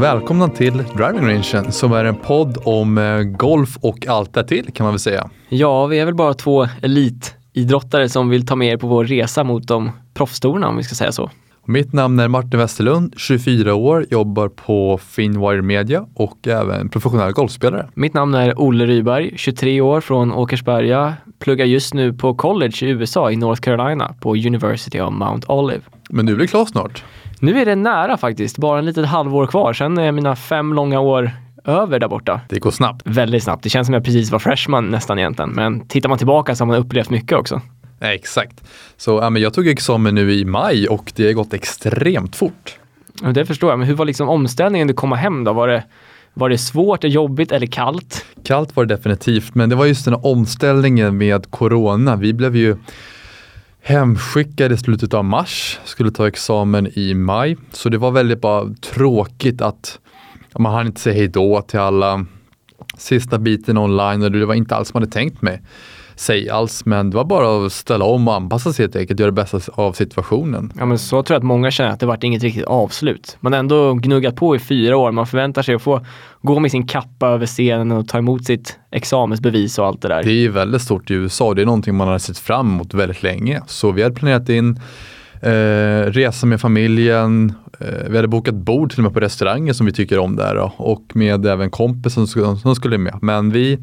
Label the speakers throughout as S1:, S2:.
S1: Välkomna till Driving Rangen som är en podd om eh, golf och allt därtill kan man väl säga.
S2: Ja, vi är väl bara två elitidrottare som vill ta med er på vår resa mot de proffstorna om vi ska säga så.
S1: Mitt namn är Martin Westerlund, 24 år, jobbar på Finwire Media och även professionell golfspelare.
S2: Mitt namn är Olle Ryberg, 23 år från Åkersberga, pluggar just nu på college i USA i North Carolina på University of Mount Olive.
S1: Men du blir klar snart.
S2: Nu är det nära faktiskt, bara en litet halvår kvar. Sen är mina fem långa år över där borta.
S1: Det går snabbt.
S2: Väldigt snabbt. Det känns som jag precis var freshman nästan egentligen. Men tittar man tillbaka så har man upplevt mycket också.
S1: Exakt. Så ja, men jag tog examen nu i maj och det har gått extremt fort.
S2: Och det förstår jag. Men hur var liksom omställningen att komma hem då? Var det, var det svårt, jobbigt eller kallt?
S1: Kallt var det definitivt, men det var just den här omställningen med corona. Vi blev ju hemskickad i slutet av mars, skulle ta examen i maj. Så det var väldigt bara tråkigt att man hann inte säga hejdå till alla. Sista biten online och det var inte alls som man hade tänkt mig sig alls, men det var bara att ställa om och anpassa sig helt enkelt, göra det bästa av situationen.
S2: Ja men så tror jag att många känner att det vart inget riktigt avslut. Man har ändå gnuggat på i fyra år, man förväntar sig att få gå med sin kappa över scenen och ta emot sitt examensbevis och allt det där.
S1: Det är väldigt stort i USA, det är någonting man har sett fram emot väldigt länge. Så vi hade planerat in eh, resa med familjen, eh, vi hade bokat bord till och med på restauranger som vi tycker om där då, och med även kompisen som, som skulle med. Men vi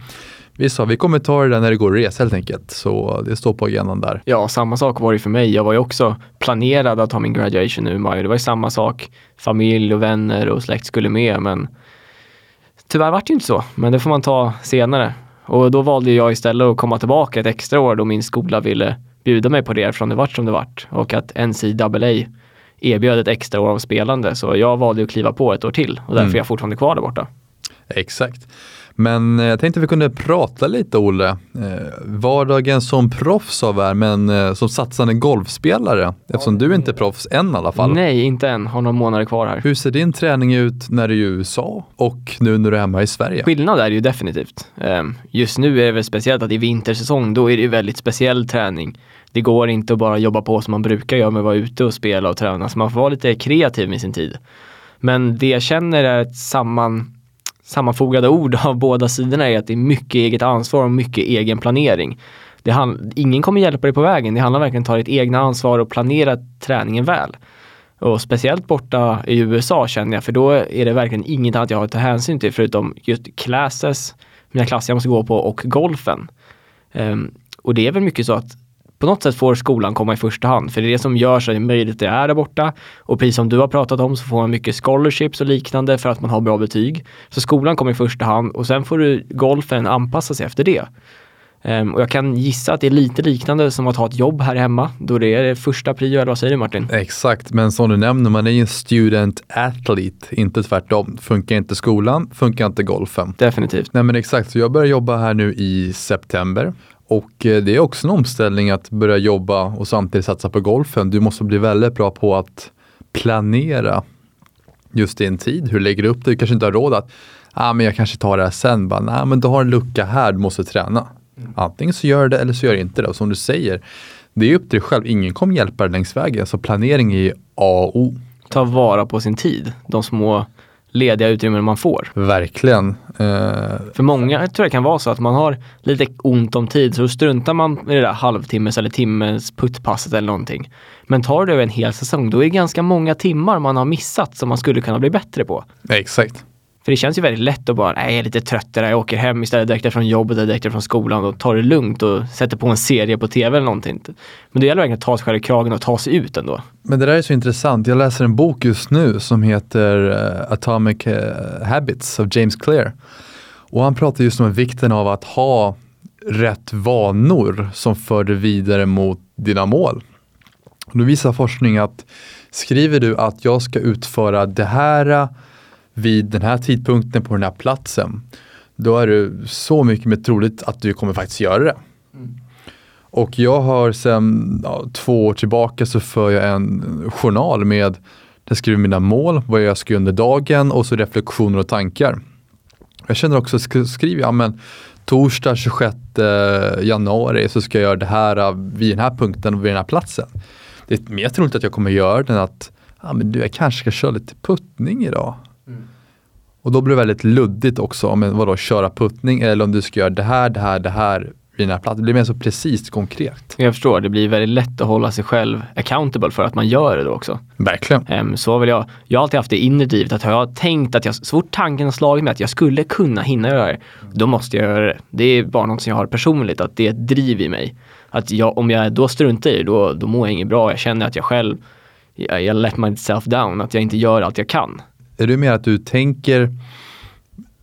S1: vi sa vi kommer ta det där när det går att resa helt enkelt. Så det står på agendan där.
S2: Ja, samma sak var det för mig. Jag var ju också planerad att ha min graduation nu i maj. Det var ju samma sak. Familj och vänner och släkt skulle med men tyvärr var det ju inte så. Men det får man ta senare. Och då valde jag istället att komma tillbaka ett extra år då min skola ville bjuda mig på det från det vart som det vart. Och att NCAA erbjöd ett extra år av spelande. Så jag valde att kliva på ett år till och därför mm. är jag fortfarande kvar där borta.
S1: Exakt. Men eh, jag tänkte vi kunde prata lite Olle. Eh, vardagen som proffs av är, men eh, som satsande golfspelare. Eftersom du inte är proffs än i alla fall.
S2: Nej, inte än. Har några månader kvar här.
S1: Hur ser din träning ut när du är i USA och nu när du är hemma i Sverige?
S2: Skillnad är det ju definitivt. Ehm, just nu är det väl speciellt att i vintersäsong, då är det ju väldigt speciell träning. Det går inte att bara jobba på som man brukar göra med att vara ute och spela och träna. Så man får vara lite kreativ med sin tid. Men det jag känner är ett samman sammanfogade ord av båda sidorna är att det är mycket eget ansvar och mycket egen planering. Det ingen kommer hjälpa dig på vägen. Det handlar verkligen om att ta ditt egna ansvar och planera träningen väl. Och speciellt borta i USA känner jag, för då är det verkligen inget annat jag har att ta hänsyn till förutom just classes, mina klasser jag måste gå på och golfen. Um, och det är väl mycket så att på något sätt får skolan komma i första hand, för det är det som gör så att möjligt det är där borta. Och precis som du har pratat om så får man mycket scholarships och liknande för att man har bra betyg. Så skolan kommer i första hand och sen får du golfen anpassa sig efter det. Um, och jag kan gissa att det är lite liknande som att ha ett jobb här hemma, då det är det första prio, eller vad säger du Martin?
S1: Exakt, men som du nämner, man är ju en student athlete, inte tvärtom. Funkar inte skolan, funkar inte golfen.
S2: Definitivt.
S1: Nej men exakt, så jag börjar jobba här nu i september och eh, det är också en omställning att börja jobba och samtidigt satsa på golfen. Du måste bli väldigt bra på att planera just i en tid. Hur lägger du upp det? Du kanske inte har råd att, ah, men jag kanske tar det här sen. Bara, Nej, men du har en lucka här, du måste träna. Mm. Antingen så gör det eller så gör det inte det. Och som du säger, det är upp till dig själv. Ingen kommer hjälpa dig längs vägen. Så planering är A och O.
S2: Ta vara på sin tid. De små lediga utrymmen man får.
S1: Verkligen.
S2: Uh... För många jag tror det kan vara så att man har lite ont om tid så då struntar man i det där halvtimmes eller timmes puttpasset eller någonting. Men tar det över en hel säsong då är det ganska många timmar man har missat som man skulle kunna bli bättre på.
S1: exakt.
S2: För det känns ju väldigt lätt att bara, nej jag är lite trött där, jag åker hem istället direkt från jobbet eller direkt från skolan och tar det lugnt och sätter på en serie på tv eller någonting. Men det gäller verkligen att ta sig själv i kragen och ta sig ut ändå.
S1: Men det där är så intressant. Jag läser en bok just nu som heter eh, Atomic eh, Habits av James Clear. Och han pratar just om vikten av att ha rätt vanor som för dig vidare mot dina mål. Och då visar forskning att skriver du att jag ska utföra det här vid den här tidpunkten på den här platsen, då är det så mycket mer troligt att du kommer faktiskt göra det. Mm. Och jag har sedan ja, två år tillbaka så för jag en journal med jag skriver mina mål, vad jag ska göra under dagen och så reflektioner och tankar. Jag känner också, skriver jag, men torsdag 26 januari så ska jag göra det här vid den här punkten och vid den här platsen. Det är mer troligt att jag kommer göra det än att ja, men du, jag kanske ska köra lite puttning idag. Och då blir det väldigt luddigt också om vadå, köra puttning eller om du ska göra det här, det här, det här vid den här platsen. Det blir mer så precis konkret.
S2: Jag förstår, det blir väldigt lätt att hålla sig själv accountable för att man gör det då också.
S1: Verkligen.
S2: Um, så vill jag, jag har alltid haft det inre drivet att har jag tänkt att jag, så fort tanken har slagit mig att jag skulle kunna hinna göra det, då måste jag göra det. Det är bara något som jag har personligt, att det är ett driv i mig. Att jag, om jag då struntar i det, då, då mår jag inget bra. Jag känner att jag själv, jag, jag let myself down, att jag inte gör allt jag kan.
S1: Är det mer att du tänker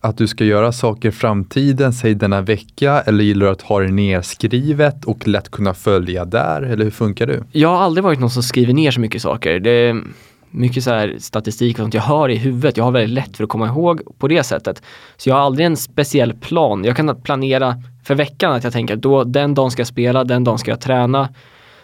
S1: att du ska göra saker i framtiden, säg denna vecka, eller gillar du att ha det nedskrivet och lätt kunna följa där, eller hur funkar du?
S2: Jag har aldrig varit någon som skriver ner så mycket saker. Det är mycket så här statistik och sånt jag hör i huvudet. Jag har väldigt lätt för att komma ihåg på det sättet. Så jag har aldrig en speciell plan. Jag kan planera för veckan att jag tänker då den dagen ska jag spela, den dagen ska jag träna.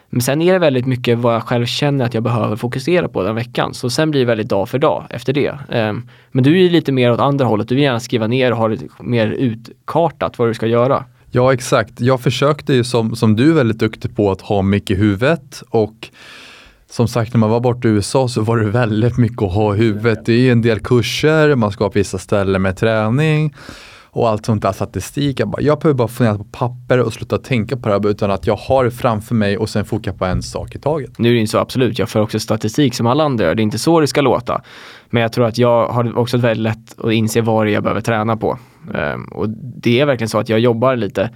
S2: Men sen är det väldigt mycket vad jag själv känner att jag behöver fokusera på den veckan. Så sen blir det väldigt dag för dag efter det. Ehm, men du är lite mer åt andra hållet. Du vill gärna skriva ner och ha lite mer utkartat vad du ska göra.
S1: Ja exakt. Jag försökte ju som, som du är väldigt duktig på att ha mycket i huvudet och som sagt när man var borta i USA så var det väldigt mycket att ha i huvudet. Det är en del kurser, man ska på vissa ställen med träning och allt sånt där statistik. Jag, bara, jag behöver bara fundera på papper och sluta tänka på det här utan att jag har det framför mig och sen fokusera på en sak i taget.
S2: Nu är det inte så absolut, jag för också statistik som alla andra gör. Det är inte så det ska låta. Men jag tror att jag har också väldigt lätt att inse vad det är jag behöver träna på. Um, och det är verkligen så att jag jobbar lite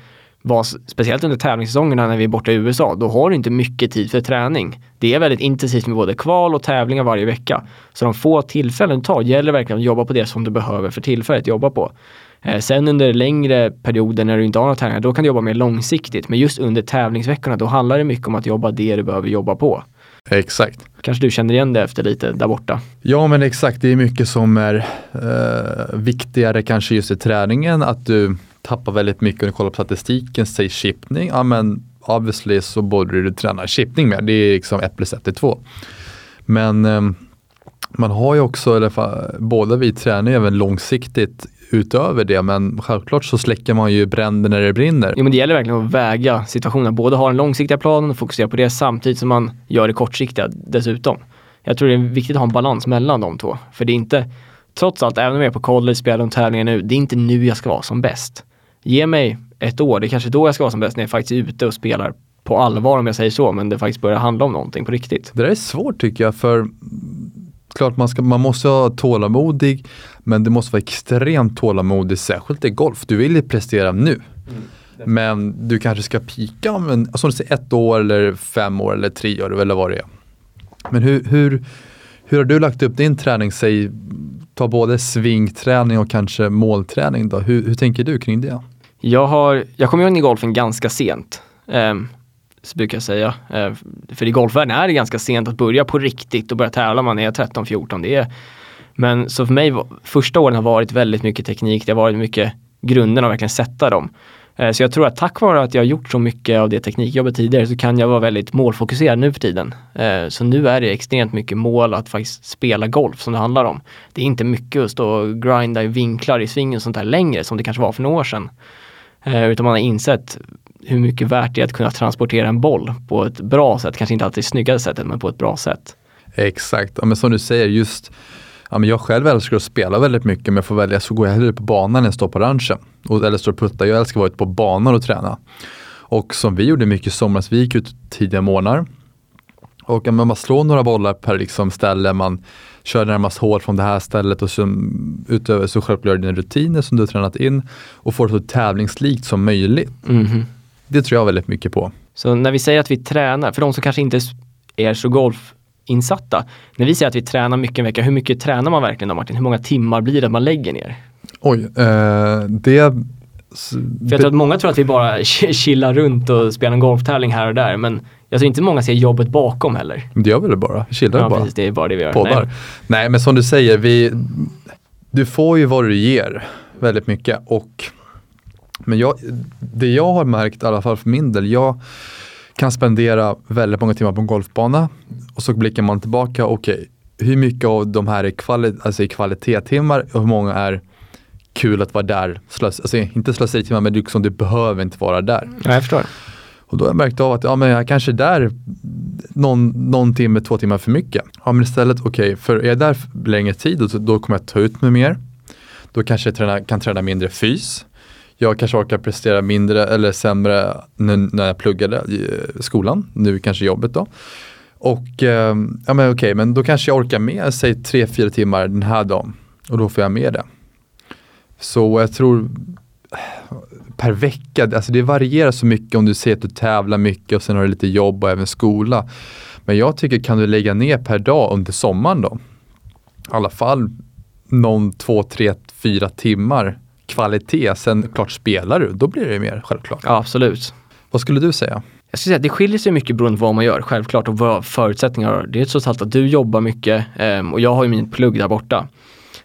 S2: var, speciellt under tävlingssäsongerna när vi är borta i USA, då har du inte mycket tid för träning. Det är väldigt intensivt med både kval och tävlingar varje vecka. Så de få tillfällen du tar gäller verkligen att jobba på det som du behöver för tillfället jobba på. Eh, sen under längre perioder när du inte har några tävlingar, då kan du jobba mer långsiktigt. Men just under tävlingsveckorna, då handlar det mycket om att jobba det du behöver jobba på.
S1: Exakt.
S2: Kanske du känner igen det efter lite där borta?
S1: Ja men exakt, det är mycket som är eh, viktigare kanske just i träningen. Att du tappar väldigt mycket om du kollar på statistiken, säg chippning. Ja men obviously så borde du träna chippning med. Det är liksom 1 plus 1 är 2. Men eh, man har ju också, eller båda vi tränar även långsiktigt utöver det. Men självklart så släcker man ju bränder när det brinner.
S2: Jo men det gäller verkligen att väga situationen. Både ha den långsiktiga planen och fokusera på det samtidigt som man gör det kortsiktiga dessutom. Jag tror det är viktigt att ha en balans mellan de två. För det är inte, trots allt, även om jag är på college, spelar de tävlingar nu, det är inte nu jag ska vara som bäst. Ge mig ett år, det är kanske då jag ska vara som bäst när jag faktiskt är ute och spelar på allvar om jag säger så, men det faktiskt börjar handla om någonting på riktigt.
S1: Det där är svårt tycker jag, för klart man, ska, man måste vara tålamodig, men det måste vara extremt tålamodig, särskilt i golf. Du vill ju prestera nu. Mm, men du kanske ska pika om en, som du säger, ett år eller fem år eller tre år eller vad det är. Men hur, hur, hur har du lagt upp din träning? Säg, ta både svingträning och kanske målträning. Då. Hur, hur tänker du kring det?
S2: Jag, har, jag kom in i golfen ganska sent. Um, brukar jag säga. Eh, för i golfvärlden är det ganska sent att börja på riktigt och börja tävla. Man är 13-14. men så för mig, första åren har varit väldigt mycket teknik. Det har varit mycket grunderna och verkligen sätta dem. Eh, så jag tror att tack vare att jag har gjort så mycket av det teknikjobbet tidigare så kan jag vara väldigt målfokuserad nu för tiden. Eh, så nu är det extremt mycket mål att faktiskt spela golf som det handlar om. Det är inte mycket att stå och grinda i vinklar i svingen och sånt där längre som det kanske var för några år sedan. Utan man har insett hur mycket värt det är att kunna transportera en boll på ett bra sätt. Kanske inte alltid snyggaste sättet, men på ett bra sätt.
S1: Exakt, ja, men som du säger, just ja, men jag själv älskar att spela väldigt mycket, men jag får välja så går jag hellre på banan än står på ranchen. Och, eller står och puttar. Jag älskar att vara ute på banan och träna. Och som vi gjorde mycket i somras, vi gick ut tidiga morgnar. Och ja, man slår några bollar per liksom, ställe, man kör närmast hål från det här stället och så, utöver så självklart dina rutiner som du har tränat in och får det så tävlingslikt som möjligt. Mm -hmm. Det tror jag väldigt mycket på.
S2: Så när vi säger att vi tränar, för de som kanske inte är så golfinsatta, när vi säger att vi tränar mycket en vecka, hur mycket tränar man verkligen då Martin? Hur många timmar blir det att man lägger ner?
S1: Oj, eh, det
S2: för jag tror att många tror att vi bara chillar runt och spelar en golftävling här och där men jag tror inte många ser jobbet bakom heller.
S1: Det gör väl bara, chillar
S2: ja,
S1: bara.
S2: Precis, det är bara det vi gör.
S1: Nej. Nej. men som du säger, vi, du får ju vad du ger väldigt mycket och men jag, det jag har märkt, i alla fall för min del, jag kan spendera väldigt många timmar på en golfbana och så blickar man tillbaka, okej, okay, hur mycket av de här är kvali alltså kvalitetstimmar och hur många är kul att vara där. Slös, alltså inte slöseritimmar men liksom, du behöver inte vara där.
S2: Ja, jag förstår.
S1: Och då har jag märkt av att ja, men jag kanske är där någon, någon timme, två timmar för mycket. Ja men istället, okej, okay, för är jag där längre tid då, då kommer jag ta ut mig mer. Då kanske jag träna, kan träna mindre fys. Jag kanske orkar prestera mindre eller sämre när jag pluggade i skolan, nu kanske jobbet då. Och eh, ja men okej, okay, men då kanske jag orkar med, säg 3-4 timmar den här dagen. Och då får jag med det. Så jag tror per vecka, alltså det varierar så mycket om du säger att du tävlar mycket och sen har du lite jobb och även skola. Men jag tycker kan du lägga ner per dag under sommaren då, i alla fall någon, två, tre, fyra timmar kvalitet. Sen klart spelar du, då blir det mer självklart.
S2: Ja, absolut.
S1: Vad skulle du säga?
S2: Jag skulle säga att det skiljer sig mycket beroende på vad man gör, självklart, och vad förutsättningar. Det är trots allt att du jobbar mycket um, och jag har ju min plugg där borta.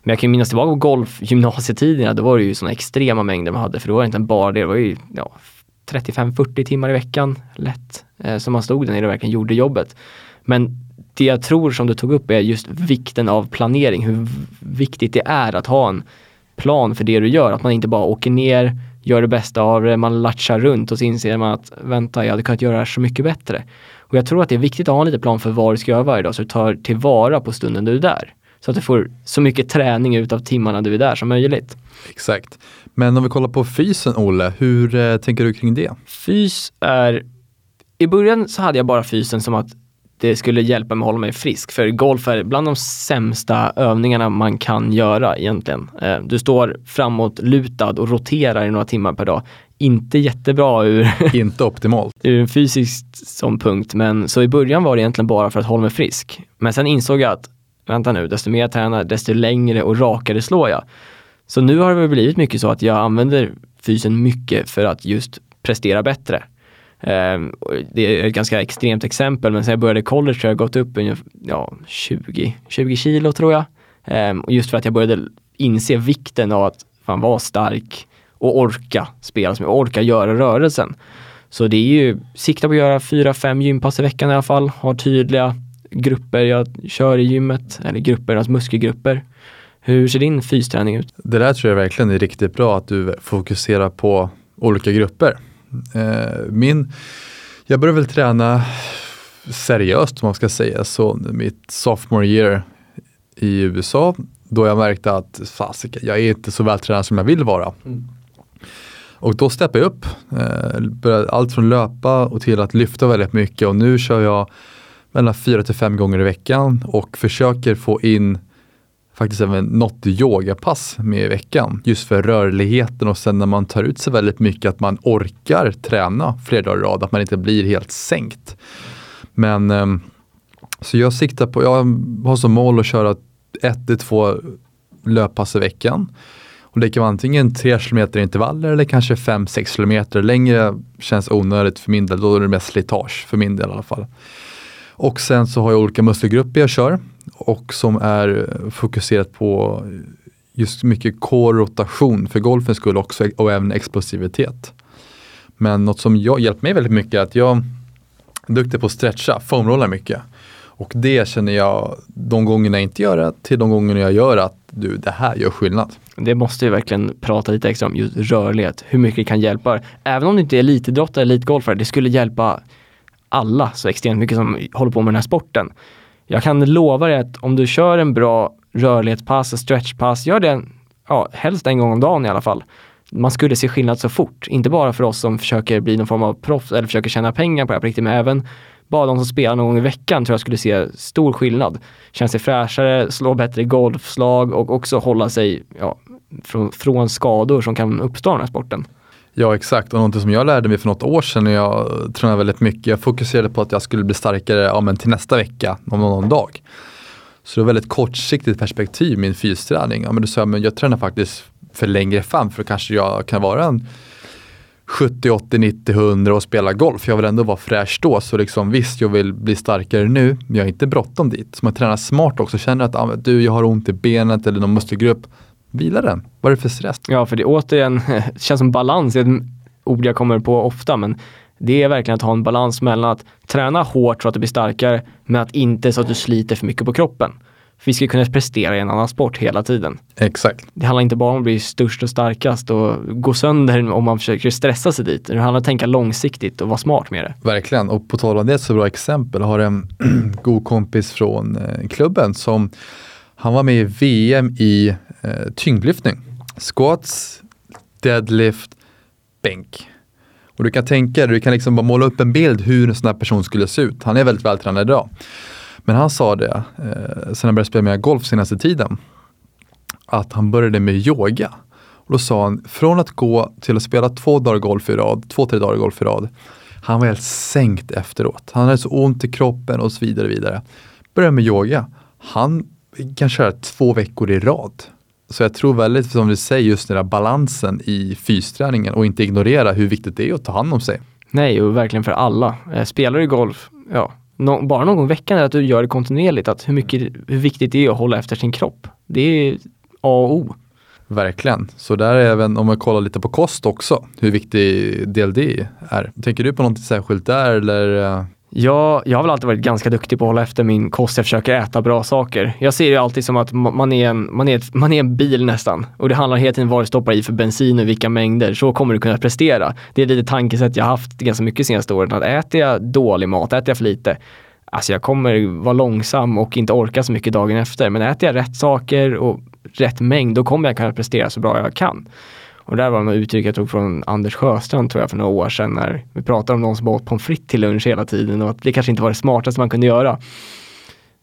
S2: Men jag kan minnas tillbaka på golfgymnasietiderna, då var det ju sådana extrema mängder man hade, för då var det inte bara det, det var ju ja, 35-40 timmar i veckan lätt eh, som man stod där nere och verkligen gjorde jobbet. Men det jag tror som du tog upp är just vikten av planering, hur viktigt det är att ha en plan för det du gör, att man inte bara åker ner, gör det bästa av det, man latchar runt och så inser man att vänta, jag hade kunnat göra det här så mycket bättre. Och jag tror att det är viktigt att ha en liten plan för vad du ska göra varje dag så du tar tillvara på stunden du är där. Så att du får så mycket träning ut av timmarna du är där som möjligt.
S1: Exakt. Men om vi kollar på fysen, Olle, hur eh, tänker du kring det?
S2: Fys är, i början så hade jag bara fysen som att det skulle hjälpa mig att hålla mig frisk. För golf är bland de sämsta övningarna man kan göra egentligen. Eh, du står framåt lutad och roterar i några timmar per dag. Inte jättebra ur,
S1: Inte optimalt.
S2: ur en fysisk som punkt. Men så i början var det egentligen bara för att hålla mig frisk. Men sen insåg jag att, vänta nu, desto mer jag tränar, desto längre och rakare slår jag. Så nu har det blivit mycket så att jag använder fysen mycket för att just prestera bättre. Ehm, det är ett ganska extremt exempel, men sen jag började college har jag gått upp ja, 20, 20 kilo tror jag. Ehm, och just för att jag började inse vikten av att fan vara stark och orka spela, som jag orkar göra rörelsen. Så det är ju, sikta på att göra fyra, fem gympass i veckan i alla fall, ha tydliga grupper jag kör i gymmet, eller grupper, alltså muskelgrupper. Hur ser din fysträning ut?
S1: Det där tror jag verkligen är riktigt bra att du fokuserar på olika grupper. Eh, min, jag började väl träna seriöst om man ska säga så mitt sophomore year i USA då jag märkte att fasiken, jag är inte så vältränad som jag vill vara. Mm. Och då steppade jag upp. Eh, allt från löpa och till att lyfta väldigt mycket och nu kör jag mellan fyra till fem gånger i veckan och försöker få in faktiskt även något yogapass med i veckan. Just för rörligheten och sen när man tar ut sig väldigt mycket att man orkar träna flera dagar i rad, att man inte blir helt sänkt. Men ehm, så jag siktar på, jag har som mål att köra ett till två löppass i veckan. Och det kan vara antingen 3 km intervaller eller kanske 5-6 km. Längre känns onödigt för min del, då är det mest slitage för min del i alla fall. Och sen så har jag olika muskelgrupper jag kör och som är fokuserat på just mycket core-rotation för golfens skull också och även explosivitet. Men något som jag, hjälpt mig väldigt mycket är att jag är duktig på att stretcha, foamrolla mycket. Och det känner jag de gångerna jag inte gör det till de gångerna jag gör att du, det här gör skillnad.
S2: Det måste vi verkligen prata lite extra om, just rörlighet, hur mycket det kan hjälpa. Även om du inte är elitidrottare elitgolfare, det skulle hjälpa alla så extremt mycket som håller på med den här sporten. Jag kan lova dig att om du kör en bra rörlighetspass, stretchpass, gör det ja, helst en gång om dagen i alla fall. Man skulle se skillnad så fort, inte bara för oss som försöker bli någon form av proffs eller försöker tjäna pengar på det här på riktigt, men även bara de som spelar någon gång i veckan tror jag skulle se stor skillnad. Känna sig fräschare, slå bättre golfslag och också hålla sig ja, från, från skador som kan uppstå i den här sporten.
S1: Ja exakt och någonting som jag lärde mig för något år sedan när jag tränade väldigt mycket. Jag fokuserade på att jag skulle bli starkare ja, men till nästa vecka, om någon dag. Så det var väldigt kortsiktigt perspektiv min fysträning. Ja, men då sa jag, men jag tränar faktiskt för längre fram för kanske jag kan vara en 70, 80, 90, 100 och spela golf. Jag vill ändå vara fräsch då. Så liksom, visst, jag vill bli starkare nu, men jag har inte bråttom dit. Så man tränar smart också. Känner att ah, du, jag har ont i benet eller någon muskelgrupp Vila den. Vad är det för stress?
S2: Ja, för det återigen känns som balans, är ett ord jag kommer på ofta, men det är verkligen att ha en balans mellan att träna hårt så att du blir starkare, men att inte så att du sliter för mycket på kroppen. För vi ska kunna prestera i en annan sport hela tiden.
S1: Exakt.
S2: Det handlar inte bara om att bli störst och starkast och gå sönder om man försöker stressa sig dit. Det handlar om att tänka långsiktigt och vara smart med det.
S1: Verkligen, och på tal om det så bra exempel. Jag har en god kompis från eh, klubben som han var med i VM i eh, tyngdlyftning. Squats, deadlift, bänk. Och du kan tänka dig, du kan liksom bara måla upp en bild hur en sån här person skulle se ut. Han är väldigt vältränad idag. Men han sa det, eh, sen han började spela mer golf senaste tiden, att han började med yoga. Och då sa han, från att gå till att spela två dagar golf i rad, två, tre dagar golf i rad, han var helt sänkt efteråt. Han hade så ont i kroppen och så vidare. vidare. Började med yoga. Han kan köra två veckor i rad. Så jag tror väldigt, som du säger, just den där balansen i fysträningen och inte ignorera hur viktigt det är att ta hand om sig.
S2: Nej, och verkligen för alla. Eh, spelar du golf, ja, no, bara någon gång i veckan att du gör det kontinuerligt. Att hur, mycket, hur viktigt det är att hålla efter sin kropp. Det är A och O.
S1: Verkligen. Så där är även om man kollar lite på kost också, hur viktig del det är. Tänker du på något särskilt där eller?
S2: Jag, jag har väl alltid varit ganska duktig på att hålla efter min kost. Jag försöker äta bra saker. Jag ser det alltid som att man är en, man är ett, man är en bil nästan. Och det handlar hela tiden om vad du stoppar i för bensin och vilka mängder. Så kommer du kunna prestera. Det är lite tankesätt jag haft ganska mycket senaste åren. Att äter jag dålig mat, äter jag för lite, alltså jag kommer vara långsam och inte orka så mycket dagen efter. Men äter jag rätt saker och rätt mängd, då kommer jag kunna prestera så bra jag kan. Och det där var något uttryck jag tog från Anders Sjöstrand tror jag för några år sedan när vi pratade om någon som åt pommes frites till lunch hela tiden och att det kanske inte var det smartaste man kunde göra.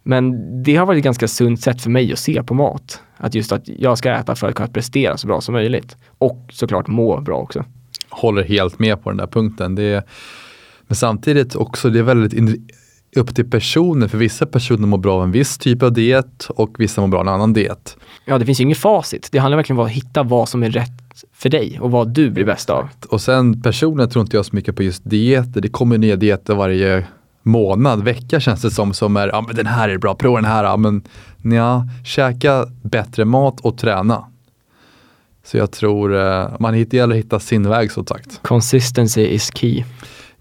S2: Men det har varit ett ganska sunt sätt för mig att se på mat. Att just att jag ska äta för att kunna prestera så bra som möjligt. Och såklart må bra också.
S1: Håller helt med på den där punkten. Det är, men samtidigt också, det är väldigt upp till personer. För vissa personer mår bra av en viss typ av diet och vissa mår bra av en annan diet.
S2: Ja, det finns ju inget facit. Det handlar verkligen om att hitta vad som är rätt för dig och vad du blir bäst av.
S1: Och sen personligen tror inte jag så mycket på just dieter. Det kommer nya dieter varje månad, vecka känns det som, som är, ja men den här är bra, prova den här, ja men ja, käka bättre mat och träna. Så jag tror eh, man gäller att hitta sin väg så sagt.
S2: Consistency is key.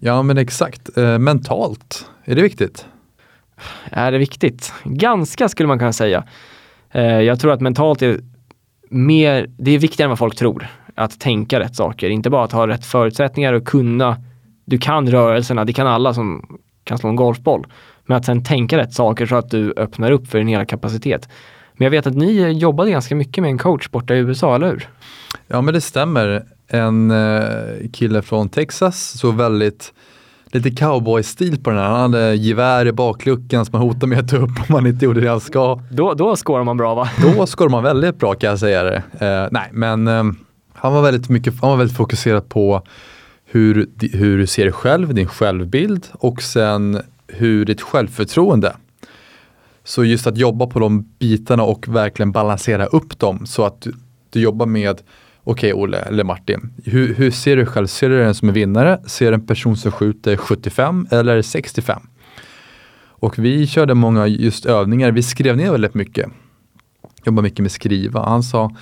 S1: Ja men exakt. Eh, mentalt, är det viktigt?
S2: Är det viktigt? Ganska skulle man kunna säga. Eh, jag tror att mentalt är mer, det är viktigare än vad folk tror. Att tänka rätt saker, inte bara att ha rätt förutsättningar och kunna, du kan rörelserna, det kan alla som kan slå en golfboll. Men att sen tänka rätt saker så att du öppnar upp för din hela kapacitet. Men jag vet att ni jobbade ganska mycket med en coach borta i USA, eller hur?
S1: Ja men det stämmer. En eh, kille från Texas, så väldigt lite cowboy-stil på den här. Han hade gevär i bakluckan som han hotade med att ta upp om man inte gjorde det han ska.
S2: Då, då skårar man bra va?
S1: Då skårar man väldigt bra kan jag säga det. Eh, nej, men eh, han, var väldigt mycket, han var väldigt fokuserad på hur, hur du ser dig själv, din självbild och sen hur ditt självförtroende. Så just att jobba på de bitarna och verkligen balansera upp dem så att du, du jobbar med Okej okay, Olle eller Martin, hur, hur, ser du själv? Ser du den som en vinnare? Ser du en person som skjuter 75 eller 65? Och vi körde många just övningar, vi skrev ner väldigt mycket. Jobbar mycket med skriva. Han sa,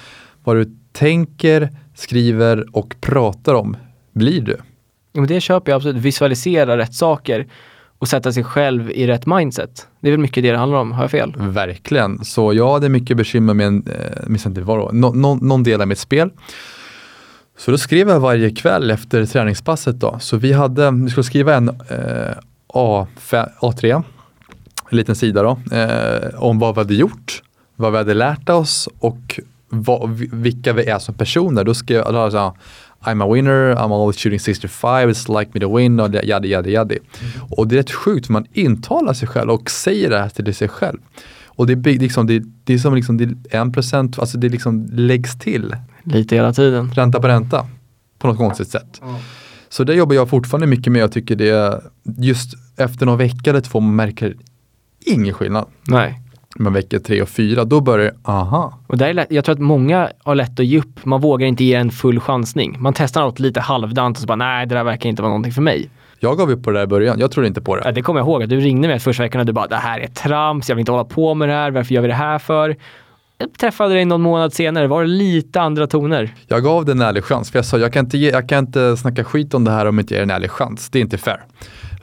S1: vad du tänker, skriver och pratar om blir du.
S2: Ja, men det köper jag absolut, visualisera rätt saker och sätta sig själv i rätt mindset. Det är väl mycket det det handlar om, har jag fel?
S1: Verkligen, så jag hade mycket bekymmer med, en, eh, minns inte vad no, no, någon del av mitt spel. Så då skrev jag varje kväll efter träningspasset då. Så vi hade, vi skulle skriva en eh, A, A3, en liten sida då, eh, om vad vi hade gjort, vad vi hade lärt oss och vad, vilka vi är som personer. Då skrev jag, alltså, I'm a winner, I'm always shooting 65, it's like me to win och yadi yadi yadi. Mm. Och det är rätt sjukt för man intalar sig själv och säger det här till sig själv. Och det, är liksom, det, det är som liksom, det är en procent, alltså det liksom läggs till.
S2: Lite hela tiden.
S1: Ränta på ränta. På något konstigt sätt. Mm. Så det jobbar jag fortfarande mycket med. Jag tycker det, är just efter någon vecka eller två man märker ingen skillnad.
S2: Nej
S1: men vecka tre och fyra, då börjar det, aha.
S2: Och där är lätt, jag tror att många har lätt att ge upp. Man vågar inte ge en full chansning. Man testar något lite halvdant och så bara, nej det där verkar inte vara någonting för mig.
S1: Jag gav upp på det där i början, jag trodde inte på det.
S2: Ja, det kommer jag ihåg, att du ringde mig första veckan och du bara, det här är trams, jag vill inte hålla på med det här, varför gör vi det här för? Jag träffade dig någon månad senare, var det lite andra toner?
S1: Jag gav det en ärlig chans, för jag sa, jag kan inte, ge, jag kan inte snacka skit om det här om jag inte ger en ärlig chans. Det är inte fair.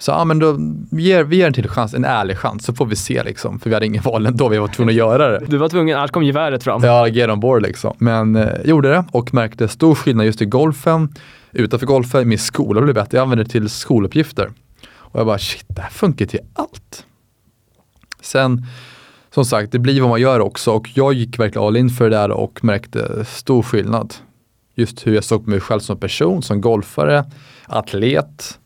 S1: Så ja, men då, ger, vi ger en till chans, en ärlig chans, så får vi se liksom. För vi hade ingen val ändå, vi var tvungna att göra det.
S2: Du var tvungen, annars kom geväret fram.
S1: Ja, get on board liksom. Men eh, gjorde det och märkte stor skillnad just i golfen. Utanför golfen, min skola blev bättre. Jag använde det till skoluppgifter. Och jag bara, shit, det här funkar till allt. Sen som sagt, det blir vad man gör också och jag gick verkligen all in för det där och märkte stor skillnad. Just hur jag såg på mig själv som person, som golfare, atlet.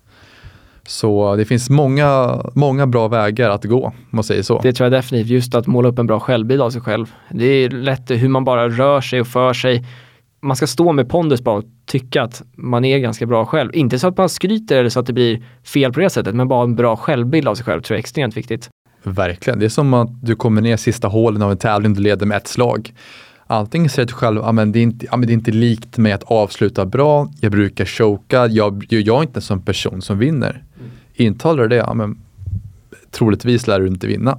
S1: Så det finns många, många bra vägar att gå, om man säger så.
S2: Det tror jag definitivt, just att måla upp en bra självbild av sig själv. Det är lätt hur man bara rör sig och för sig. Man ska stå med pondus bara och tycka att man är ganska bra själv. Inte så att man skryter eller så att det blir fel på det sättet, men bara en bra självbild av sig själv tror jag är extremt viktigt.
S1: Verkligen. Det är som att du kommer ner sista hålen av en tävling och du leder med ett slag. Antingen säger du själv, ah, men det, är inte, ah, men det är inte likt mig att avsluta bra, jag brukar choka, jag, jag är inte en sån person som vinner. Mm. Intalar det, ah, men, troligtvis lär du inte vinna.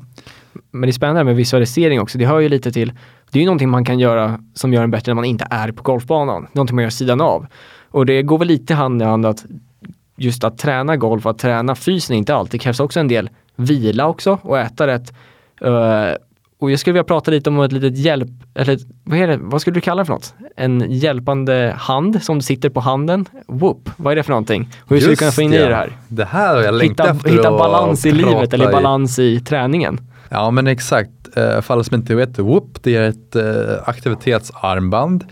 S2: Men det är spännande med visualisering också, det hör ju lite till, det är ju någonting man kan göra som gör en bättre när man inte är på golfbanan. Någonting man gör sidan av. Och det går väl lite hand i hand att just att träna golf, att träna fysen inte alltid, det krävs också en del vila också och äta rätt. Uh, och jag skulle vilja prata lite om ett litet hjälp, eller vad, är det, vad skulle du kalla det för något? En hjälpande hand som sitter på handen. Whoop, vad är det för någonting? Hur ska vi kunna få in
S1: ja.
S2: i det här?
S1: Det här har jag längtat
S2: hitta,
S1: efter
S2: Hitta balans i livet eller
S1: i.
S2: balans i träningen.
S1: Ja men exakt, uh, för alla som inte vet, Whoop det är ett uh, aktivitetsarmband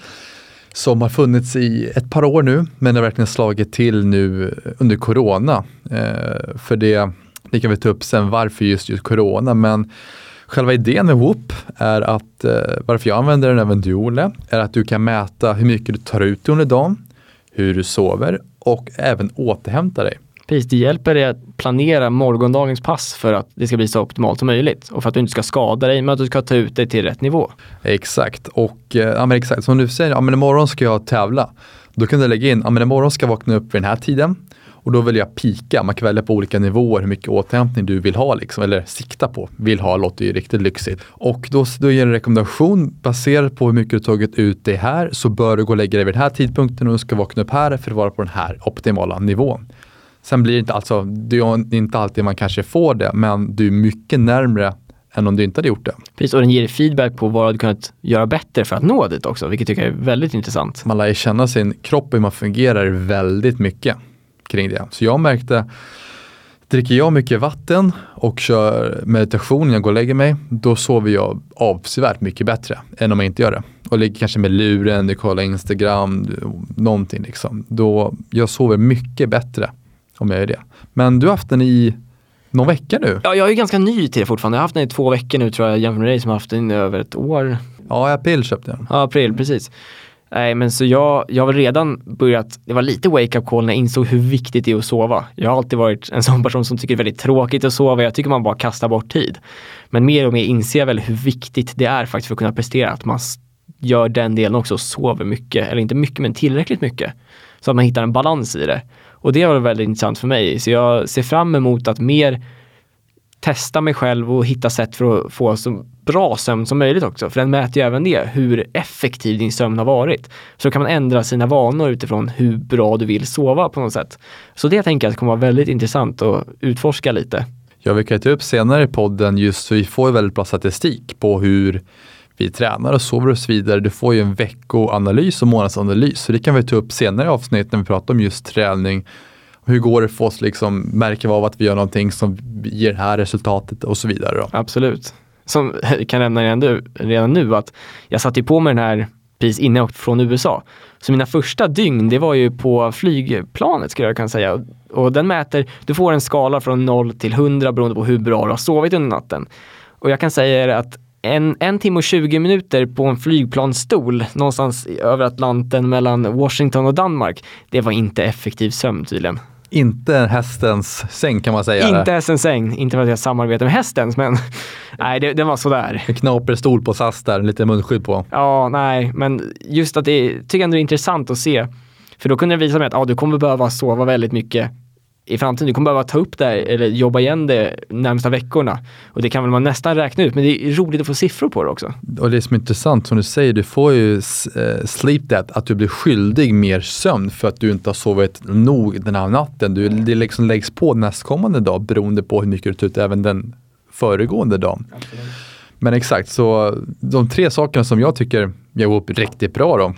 S1: som har funnits i ett par år nu men har verkligen slagit till nu under corona. Uh, för det det kan vi ta upp sen varför just, just corona, men själva idén med Whoop är att, eh, varför jag använder den även du Olle, är att du kan mäta hur mycket du tar ut under dagen, hur du sover och även återhämta dig.
S2: Precis, det hjälper dig att planera morgondagens pass för att det ska bli så optimalt som möjligt och för att du inte ska skada dig men att du ska ta ut dig till rätt nivå.
S1: Exakt, och eh, ja, men exakt som du säger, ja, men imorgon ska jag tävla. Då kan du lägga in, ja, men imorgon ska jag vakna upp vid den här tiden och då vill jag pika. Man kan välja på olika nivåer hur mycket återhämtning du vill ha, liksom, eller sikta på. Vill ha låter ju riktigt lyxigt. Och då, då ger en rekommendation baserat på hur mycket du tagit ut det här så bör du gå och lägga dig vid den här tidpunkten och du ska vakna upp här för att vara på den här optimala nivån. Sen blir det inte, alltså, det är inte alltid man kanske får det, men du är mycket närmre än om du inte hade gjort det.
S2: Precis, och den ger feedback på vad du kunnat göra bättre för att nå dit också, vilket jag tycker är väldigt intressant.
S1: Man lär känna sin kropp och hur man fungerar väldigt mycket kring det. Så jag märkte, dricker jag mycket vatten och kör meditation när jag går och lägger mig, då sover jag avsevärt mycket bättre än om jag inte gör det. Och ligger kanske med luren, kollar Instagram, någonting liksom. Då, jag sover mycket bättre om jag gör det. Men du har haft den i någon vecka nu?
S2: Ja, jag är ganska ny till det fortfarande. Jag har haft den i två veckor nu tror jag jämfört med dig som har haft den i över ett år.
S1: Ja, i april köpte jag den.
S2: Ja, april, precis. Nej men så jag, jag har redan börjat, det var lite wake-up call när jag insåg hur viktigt det är att sova. Jag har alltid varit en sån person som tycker det är väldigt tråkigt att sova, jag tycker man bara kastar bort tid. Men mer och mer inser jag väl hur viktigt det är faktiskt för att kunna prestera, att man gör den delen också och sover mycket, eller inte mycket men tillräckligt mycket. Så att man hittar en balans i det. Och det var väldigt intressant för mig, så jag ser fram emot att mer testa mig själv och hitta sätt för att få så bra sömn som möjligt också. För den mäter ju även det, hur effektiv din sömn har varit. Så kan man ändra sina vanor utifrån hur bra du vill sova på något sätt. Så det tänker jag kommer vara väldigt intressant att utforska lite.
S1: Ja, vi kan ta upp senare i podden just så vi får väldigt bra statistik på hur vi tränar och sover och så vidare. Du får ju en veckoanalys och månadsanalys. Så det kan vi ta upp senare i avsnitt när vi pratar om just träning hur går det för oss liksom märker av att vi gör någonting som ger det här resultatet och så vidare. Då.
S2: Absolut. Som jag kan nämna redan nu, redan nu att jag satte ju på mig den här precis innan jag åkte från USA. Så mina första dygn, det var ju på flygplanet skulle jag kunna säga. Och den mäter, du får en skala från 0 till 100 beroende på hur bra du har sovit under natten. Och jag kan säga att en, en timme och 20 minuter på en flygplansstol någonstans över Atlanten mellan Washington och Danmark, det var inte effektiv sömn tydligen.
S1: Inte hästens säng kan man säga.
S2: Inte hästens säng, inte för att jag samarbetar med hästens men nej det, det var sådär.
S1: En knaper stol på SAS där, lite munskydd på.
S2: Ja, nej, men just att det tycker jag ändå är intressant att se. För då kunde det visa mig att ah, du kommer behöva sova väldigt mycket i framtiden. Du kommer behöva ta upp det här, eller jobba igen det närmsta veckorna. Och det kan väl man nästan räkna ut, men det är roligt att få siffror på det också.
S1: Och det som är intressant, som du säger, du får ju uh, sleep debt, att du blir skyldig mer sömn för att du inte har sovit nog den här natten. Du, det liksom läggs på nästkommande dag beroende på hur mycket du tar ut även den föregående dagen. Men exakt, så de tre sakerna som jag tycker gör upp riktigt bra då.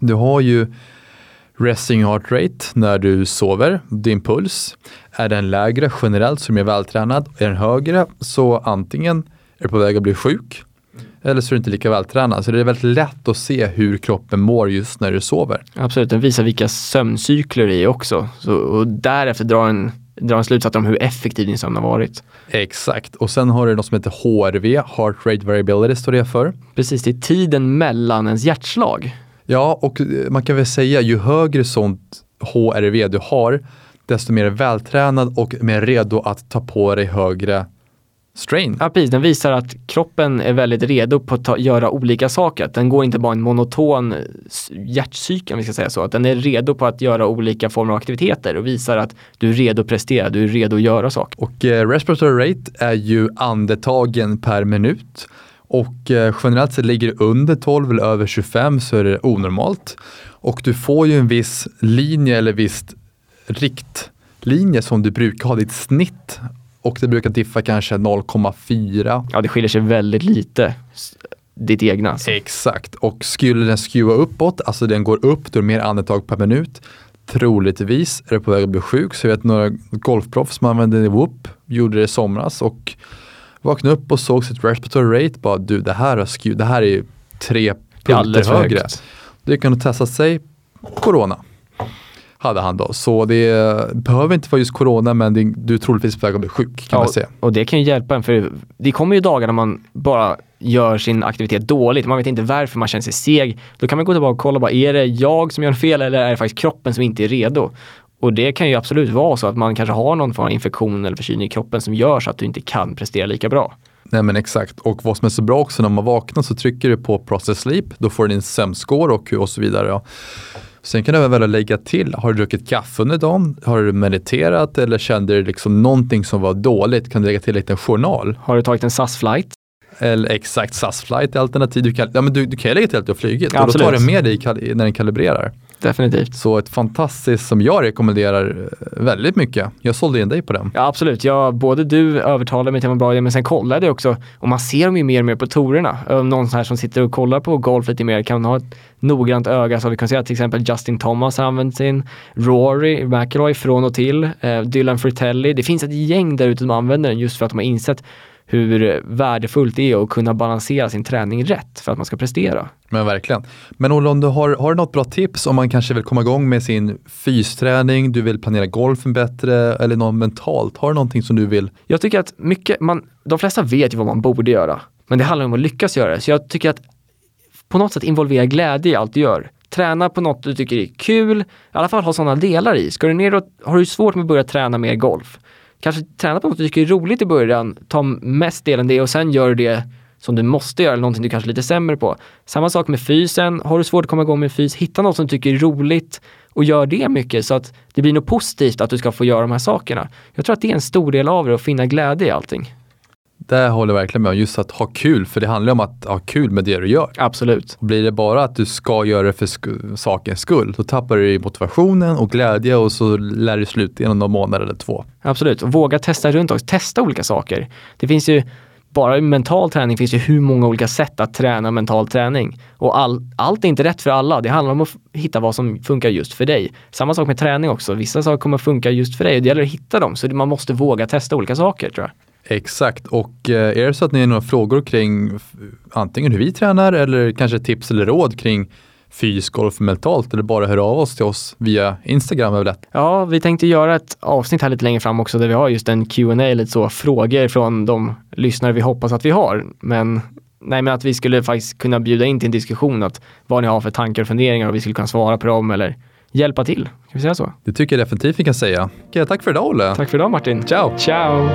S1: Du har ju resting heart rate när du sover, din puls. Är den lägre generellt som är vältränad, är den högre så antingen Är du på väg att bli sjuk? Eller så är du inte lika vältränad. Så det är väldigt lätt att se hur kroppen mår just när du sover.
S2: Absolut, den visar vilka sömncykler det är också. Så, och därefter drar en, drar en slutsats om hur effektiv din sömn har varit.
S1: Exakt. Och sen har du något som heter HRV, Heart Rate Variability står det för.
S2: Precis, det är tiden mellan ens hjärtslag.
S1: Ja, och eh, man kan väl säga ju högre sånt HRV du har, desto mer vältränad och mer redo att ta på dig högre strain.
S2: Ja, precis. Den visar att kroppen är väldigt redo på att ta, göra olika saker. Den går inte bara en monoton hjärtcykel, om vi ska säga så. Att den är redo på att göra olika former av aktiviteter och visar att du är redo att prestera, du är redo att göra saker.
S1: Och eh, respiratory rate är ju andetagen per minut. Och eh, generellt sett ligger det under 12 eller över 25 så är det onormalt. Och du får ju en viss linje eller visst riktlinje som du brukar ha ditt snitt och det brukar diffa kanske 0,4.
S2: Ja, det skiljer sig väldigt lite ditt egna.
S1: Så. Exakt, och skulle den skruva uppåt, alltså den går upp, är det mer andetag per minut. Troligtvis är det på väg att bli sjuk, så jag vet några golfproffs som använde Whoop, gjorde det i somras och vaknade upp och såg sitt respiratory rate, bara du det här, har skruv, det här är tre punkter högre. Högt. Det kan nog testa sig, corona hade han då. Så det behöver inte vara just corona men det, du är troligtvis på väg att bli sjuk kan ja, man säga.
S2: Och det kan ju hjälpa en för det kommer ju dagar när man bara gör sin aktivitet dåligt. Man vet inte varför man känner sig seg. Då kan man gå tillbaka och kolla, bara, är det jag som gör fel eller är det faktiskt kroppen som inte är redo? Och det kan ju absolut vara så att man kanske har någon form av infektion eller förkylning i kroppen som gör så att du inte kan prestera lika bra.
S1: Nej men exakt, och vad som är så bra också när man vaknar så trycker du på process sleep, då får du din sömnscore och, och så vidare. Ja. Sen kan du även lägga till, har du druckit kaffe under dagen? Har du mediterat eller kände du liksom någonting som var dåligt? Kan du lägga till en liten journal?
S2: Har du tagit en SAS-flight?
S1: Eller exakt, SAS-flight är alternativ. Du kan, ja, men du, du kan lägga till att du har flugit ja, och då tar du med dig när den kalibrerar.
S2: Definitivt.
S1: Så ett fantastiskt som jag rekommenderar eh, väldigt mycket. Jag sålde in dig på den.
S2: Ja absolut, ja, både du övertalade mig till att vara bra men sen kollade jag också och man ser dem ju mer och mer på torerna. Någon här som sitter och kollar på golf lite mer kan ha ett noggrant öga så vi kan se att till exempel Justin Thomas har använt sin, Rory McIlroy från och till, eh, Dylan Fritelli. Det finns ett gäng där ute som använder den just för att de har insett hur värdefullt det är att kunna balansera sin träning rätt för att man ska prestera.
S1: Men verkligen. Men Olle, du har, har du något bra tips om man kanske vill komma igång med sin fysträning, du vill planera golfen bättre eller något mentalt? Har du någonting som du vill?
S2: Jag tycker att mycket, man, de flesta vet ju vad man borde göra, men det handlar om att lyckas göra det. Så jag tycker att på något sätt involvera glädje i allt du gör. Träna på något du tycker är kul, i alla fall ha sådana delar i. Ska du ner och, har du svårt med att börja träna mer golf, kanske träna på något du tycker är roligt i början, ta mest delen det och sen gör du det som du måste göra, eller någonting du kanske är lite sämre på. Samma sak med fysen, har du svårt att komma igång med fys, hitta något som du tycker är roligt och gör det mycket så att det blir något positivt att du ska få göra de här sakerna. Jag tror att det är en stor del av det, att finna glädje i allting.
S1: Det håller jag verkligen med om, just att ha kul, för det handlar om att ha kul med det du gör.
S2: Absolut.
S1: Och blir det bara att du ska göra det för sk- sakens skull, då tappar du motivationen och glädje och så lär du slut inom någon månad eller två.
S2: Absolut, och våga testa runt också, testa olika saker. Det finns ju bara i mental träning finns det hur många olika sätt att träna mental träning. Och all, allt är inte rätt för alla. Det handlar om att hitta vad som funkar just för dig. Samma sak med träning också. Vissa saker kommer funka just för dig och det gäller att hitta dem. Så man måste våga testa olika saker tror jag.
S1: Exakt, och eh, är det så att ni har några frågor kring antingen hur vi tränar eller kanske tips eller råd kring fysisk golf mentalt eller bara höra av oss till oss via Instagram är lätt.
S2: Ja, vi tänkte göra ett avsnitt här lite längre fram också där vi har just en Q&A lite så frågor från de lyssnare vi hoppas att vi har. Men nej, men att vi skulle faktiskt kunna bjuda in till en diskussion att vad ni har för tankar och funderingar och vi skulle kunna svara på dem eller hjälpa till. Kan vi säga så?
S1: Det tycker jag definitivt vi kan säga. Okej, tack för idag Olle.
S2: Tack för idag Martin.
S1: Ciao.
S2: Ciao.